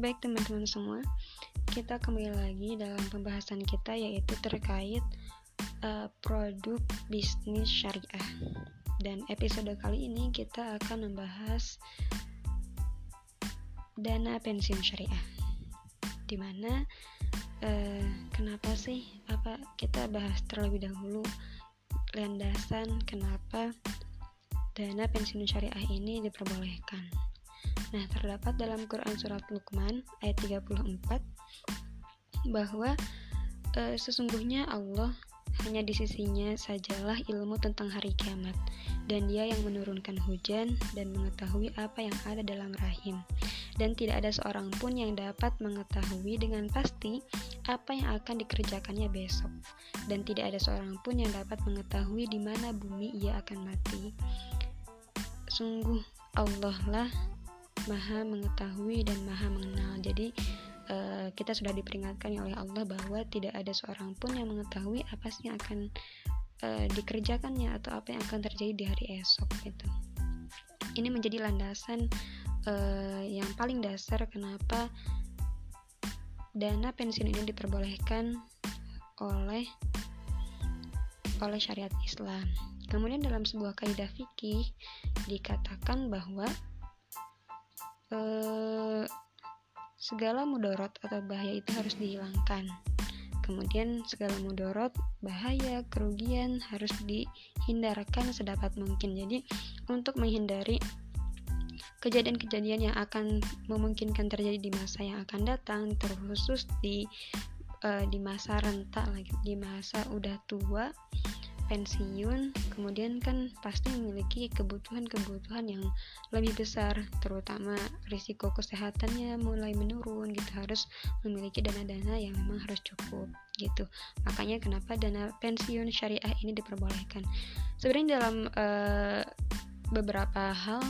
baik teman-teman semua. Kita kembali lagi dalam pembahasan kita yaitu terkait uh, produk bisnis syariah. Dan episode kali ini kita akan membahas dana pensiun syariah. Di mana uh, kenapa sih apa kita bahas terlebih dahulu landasan kenapa dana pensiun syariah ini diperbolehkan. Nah, terdapat dalam Quran surat Luqman ayat 34 bahwa e, sesungguhnya Allah hanya di sisinya sajalah ilmu tentang hari kiamat dan dia yang menurunkan hujan dan mengetahui apa yang ada dalam rahim. Dan tidak ada seorang pun yang dapat mengetahui dengan pasti apa yang akan dikerjakannya besok. Dan tidak ada seorang pun yang dapat mengetahui di mana bumi ia akan mati. Sungguh Allah lah maha mengetahui dan maha mengenal jadi uh, kita sudah diperingatkan oleh Allah bahwa tidak ada seorang pun yang mengetahui apa yang akan uh, dikerjakannya atau apa yang akan terjadi di hari esok gitu ini menjadi landasan uh, yang paling dasar kenapa dana pensiun ini diperbolehkan oleh oleh syariat Islam. Kemudian dalam sebuah kaidah fikih dikatakan bahwa eh, segala mudorot atau bahaya itu harus dihilangkan. Kemudian segala mudorot, bahaya, kerugian harus dihindarkan sedapat mungkin. Jadi untuk menghindari kejadian-kejadian yang akan memungkinkan terjadi di masa yang akan datang, terkhusus di uh, di masa renta lagi, di masa udah tua, pensiun, kemudian kan pasti memiliki kebutuhan-kebutuhan yang lebih besar, terutama risiko kesehatannya mulai menurun gitu harus memiliki dana-dana yang memang harus cukup gitu. Makanya kenapa dana pensiun syariah ini diperbolehkan. Sebenarnya dalam uh, beberapa hal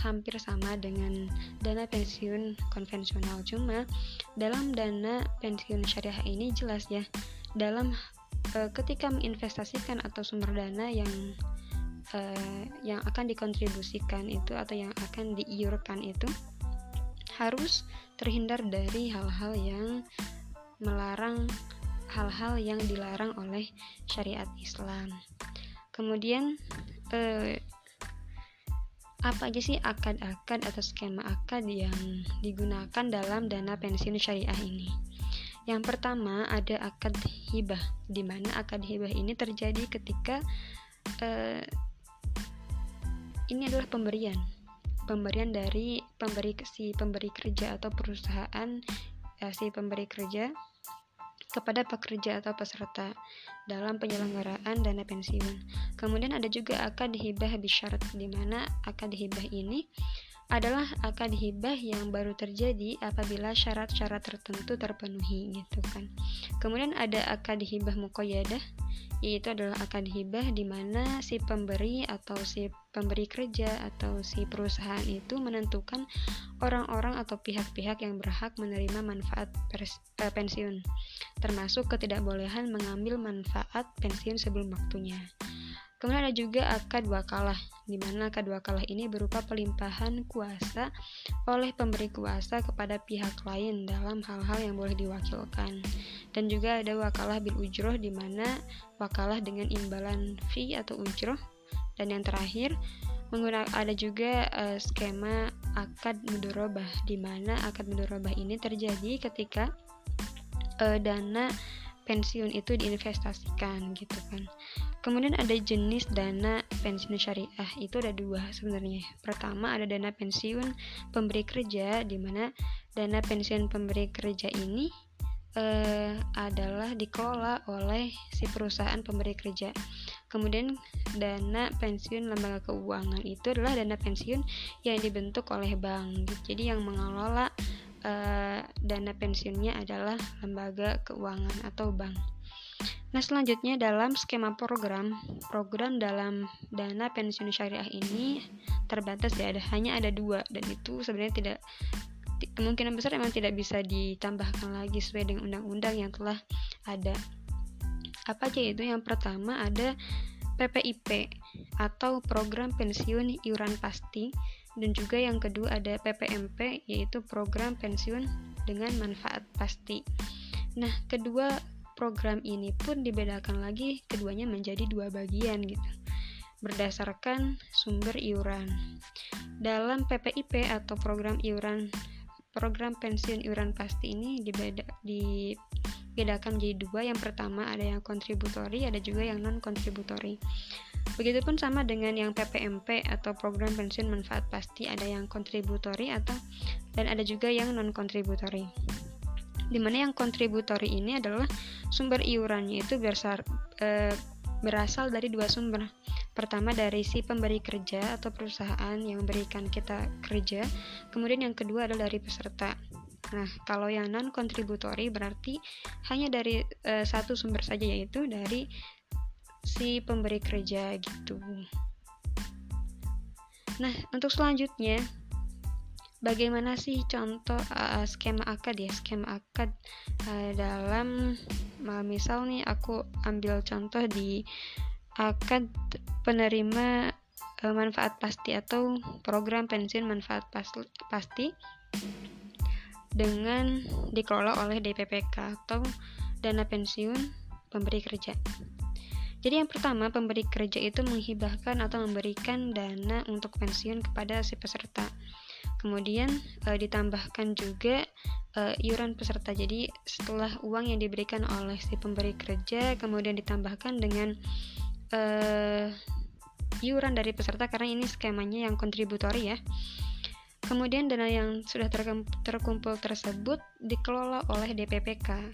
hampir sama dengan dana pensiun konvensional cuma dalam dana pensiun syariah ini jelas ya dalam uh, ketika menginvestasikan atau sumber dana yang uh, yang akan dikontribusikan itu atau yang akan diiurkan itu harus terhindar dari hal-hal yang melarang hal-hal yang dilarang oleh syariat Islam. Kemudian uh, apa aja sih akad-akad atau skema akad yang digunakan dalam dana pensiun syariah ini? Yang pertama ada akad hibah, di mana akad hibah ini terjadi ketika uh, ini adalah pemberian, pemberian dari pemberi si pemberi kerja atau perusahaan uh, si pemberi kerja kepada pekerja atau peserta dalam penyelenggaraan dana pensiun. Kemudian ada juga akad hibah bisyarat di mana akad hibah ini adalah akad hibah yang baru terjadi apabila syarat-syarat tertentu terpenuhi gitu kan. Kemudian ada akad hibah muqayyadah yaitu adalah akad hibah di mana si pemberi atau si pemberi kerja atau si perusahaan itu menentukan orang-orang atau pihak-pihak yang berhak menerima manfaat pers, eh, pensiun termasuk ketidakbolehan mengambil manfaat pensiun sebelum waktunya. Kemudian ada juga akad wakalah, di mana akad wakalah ini berupa pelimpahan kuasa oleh pemberi kuasa kepada pihak lain dalam hal-hal yang boleh diwakilkan. Dan juga ada wakalah bil ujroh, di mana wakalah dengan imbalan fee atau ujroh. Dan yang terakhir, menggunakan ada juga uh, skema akad mudorobah, di mana akad mudorobah ini terjadi ketika uh, dana pensiun itu diinvestasikan gitu kan. Kemudian ada jenis dana pensiun syariah itu ada dua sebenarnya. Pertama ada dana pensiun pemberi kerja di mana dana pensiun pemberi kerja ini uh, adalah dikelola oleh si perusahaan pemberi kerja. Kemudian dana pensiun lembaga keuangan itu adalah dana pensiun yang dibentuk oleh bank. Jadi yang mengelola uh, dana pensiunnya adalah lembaga keuangan atau bank. Nah, selanjutnya dalam skema program, program dalam dana pensiun syariah ini terbatas ya, ada hanya ada dua dan itu sebenarnya tidak kemungkinan besar memang tidak bisa ditambahkan lagi sesuai dengan undang-undang yang telah ada. Apa aja itu? Yang pertama ada PPIP atau program pensiun iuran pasti dan juga yang kedua ada PPMP yaitu program pensiun dengan manfaat pasti. Nah, kedua program ini pun dibedakan lagi keduanya menjadi dua bagian gitu berdasarkan sumber iuran. Dalam PPIP atau program iuran program pensiun iuran pasti ini dibeda, dibedakan menjadi dua. Yang pertama ada yang kontributori, ada juga yang non kontributori. Begitupun sama dengan yang PPMP atau program pensiun manfaat pasti, ada yang kontributori atau dan ada juga yang non kontributori. Di mana yang kontributori ini adalah sumber iurannya itu besar e, berasal dari dua sumber. Pertama dari si pemberi kerja atau perusahaan yang memberikan kita kerja, kemudian yang kedua adalah dari peserta. Nah, kalau yang non kontributori berarti hanya dari e, satu sumber saja yaitu dari si pemberi kerja gitu. Nah, untuk selanjutnya bagaimana sih contoh uh, skema akad ya skema akad uh, dalam uh, misal nih aku ambil contoh di akad penerima uh, manfaat pasti atau program pensiun manfaat pasti dengan dikelola oleh DPPK atau dana pensiun pemberi kerja. Jadi yang pertama, pemberi kerja itu menghibahkan atau memberikan dana untuk pensiun kepada si peserta. Kemudian e, ditambahkan juga e, iuran peserta. Jadi setelah uang yang diberikan oleh si pemberi kerja kemudian ditambahkan dengan e, iuran dari peserta karena ini skemanya yang kontributori ya. Kemudian dana yang sudah terkumpul tersebut dikelola oleh DPPK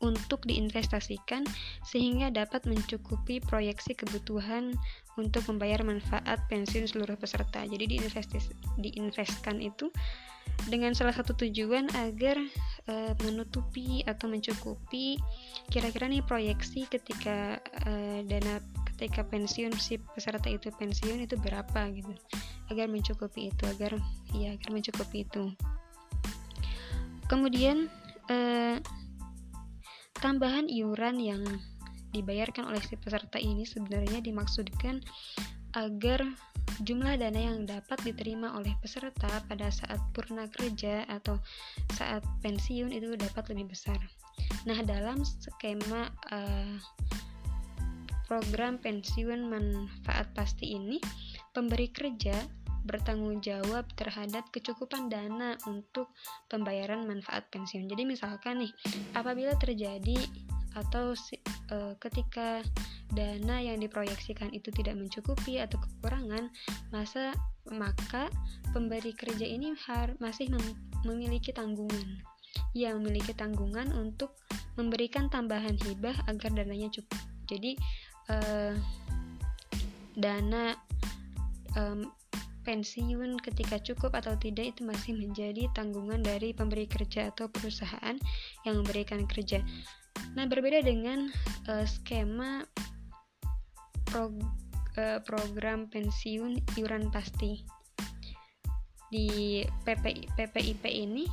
untuk diinvestasikan sehingga dapat mencukupi proyeksi kebutuhan untuk membayar manfaat pensiun seluruh peserta. Jadi diinvestis diinvestkan itu dengan salah satu tujuan agar e, menutupi atau mencukupi kira-kira nih proyeksi ketika e, dana ketika pensiun si peserta itu pensiun itu berapa gitu agar mencukupi itu agar ya agar mencukupi itu kemudian e, Tambahan iuran yang dibayarkan oleh si peserta ini sebenarnya dimaksudkan agar jumlah dana yang dapat diterima oleh peserta pada saat purna kerja atau saat pensiun itu dapat lebih besar. Nah, dalam skema uh, program pensiun manfaat pasti ini, pemberi kerja bertanggung jawab terhadap kecukupan dana untuk pembayaran manfaat pensiun. Jadi misalkan nih, apabila terjadi atau e, ketika dana yang diproyeksikan itu tidak mencukupi atau kekurangan, masa maka pemberi kerja ini har, masih mem, memiliki tanggungan. Ia memiliki tanggungan untuk memberikan tambahan hibah agar dananya cukup. Jadi e, dana pensiun ketika cukup atau tidak itu masih menjadi tanggungan dari pemberi kerja atau perusahaan yang memberikan kerja. Nah, berbeda dengan uh, skema pro, uh, program pensiun iuran pasti. Di PP, PPIP ini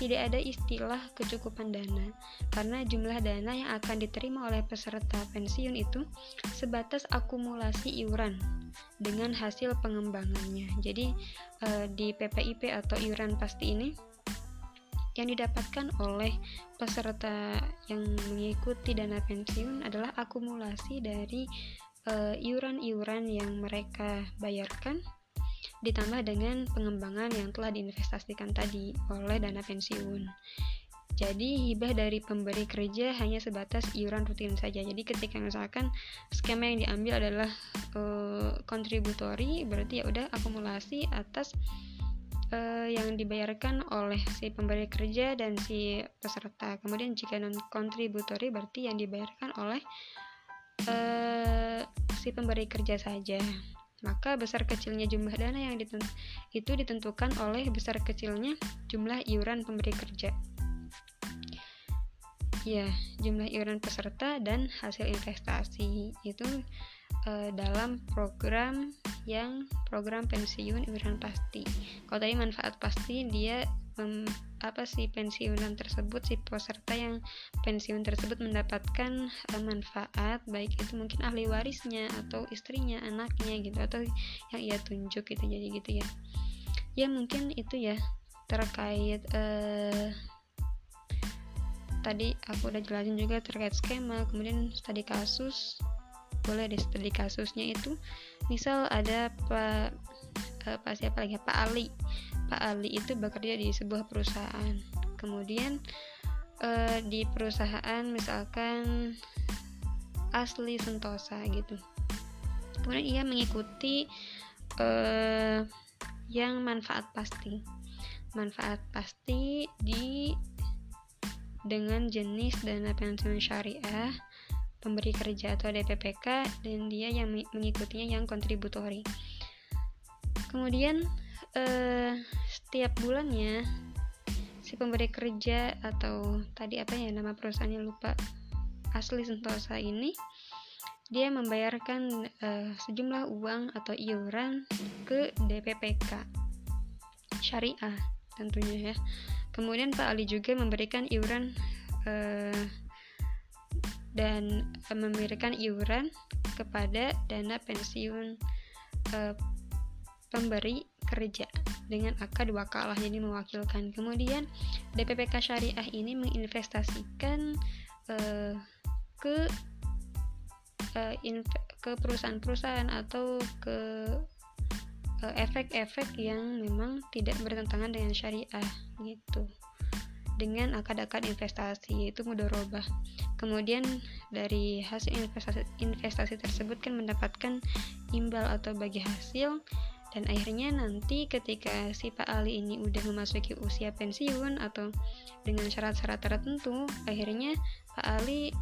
tidak ada istilah kecukupan dana karena jumlah dana yang akan diterima oleh peserta pensiun itu sebatas akumulasi iuran dengan hasil pengembangannya. Jadi eh, di PPIP atau iuran pasti ini yang didapatkan oleh peserta yang mengikuti dana pensiun adalah akumulasi dari eh, iuran-iuran yang mereka bayarkan ditambah dengan pengembangan yang telah diinvestasikan tadi oleh dana pensiun. Jadi hibah dari pemberi kerja hanya sebatas iuran rutin saja. Jadi ketika misalkan skema yang diambil adalah uh, kontributori, berarti ya udah akumulasi atas uh, yang dibayarkan oleh si pemberi kerja dan si peserta. Kemudian jika non kontributori berarti yang dibayarkan oleh uh, si pemberi kerja saja maka besar kecilnya jumlah dana yang ditentu, itu ditentukan oleh besar kecilnya jumlah iuran pemberi kerja. Ya, jumlah iuran peserta dan hasil investasi itu e, dalam program yang program pensiun iuran pasti. Kalau tadi manfaat pasti dia mem, apa sih pensiunan tersebut si peserta yang pensiun tersebut mendapatkan uh, manfaat baik itu mungkin ahli warisnya atau istrinya anaknya gitu atau yang ia tunjuk gitu jadi gitu ya ya mungkin itu ya terkait uh, tadi aku udah jelasin juga terkait skema kemudian studi kasus boleh deh studi kasusnya itu misal ada pak uh, pak siapa lagi pak Ali. Pak Ali itu bekerja di sebuah perusahaan. Kemudian uh, di perusahaan misalkan asli Sentosa gitu. Kemudian ia mengikuti uh, yang manfaat pasti. Manfaat pasti di dengan jenis dana pensiun syariah pemberi kerja atau DPPK dan dia yang mengikutinya yang kontributori. Kemudian eh, setiap bulannya si pemberi kerja atau tadi apa ya nama perusahaannya lupa asli Sentosa ini dia membayarkan eh, sejumlah uang atau iuran ke DPPK syariah tentunya ya. Kemudian Pak Ali juga memberikan iuran eh, dan uh, memberikan iuran kepada dana pensiun uh, pemberi kerja dengan akad wakalah jadi mewakilkan kemudian DPPK syariah ini menginvestasikan uh, ke uh, ke perusahaan-perusahaan atau ke efek-efek uh, yang memang tidak bertentangan dengan syariah gitu dengan akad-akad investasi yaitu mudorobah. Kemudian dari hasil investasi, investasi tersebut kan mendapatkan imbal atau bagi hasil dan akhirnya nanti ketika si Pak Ali ini udah memasuki usia pensiun atau dengan syarat-syarat tertentu akhirnya Pak Ali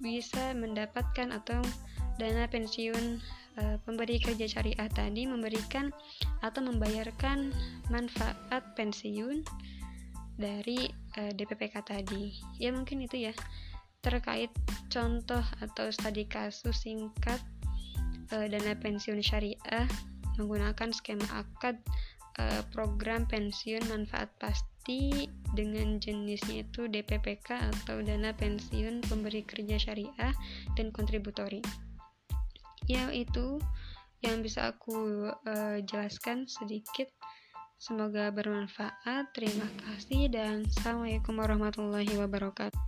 bisa mendapatkan atau dana pensiun e, pemberi kerja syariah tadi memberikan atau membayarkan manfaat pensiun dari uh, eh, DPPK tadi. Ya mungkin itu ya terkait contoh atau studi kasus singkat uh, dana pensiun syariah menggunakan skema akad uh, program pensiun manfaat pasti dengan jenisnya itu DPPK atau dana pensiun pemberi kerja syariah dan kontributori. Ya itu yang bisa aku uh, jelaskan sedikit Semoga bermanfaat. Terima kasih dan Assalamualaikum warahmatullahi wabarakatuh.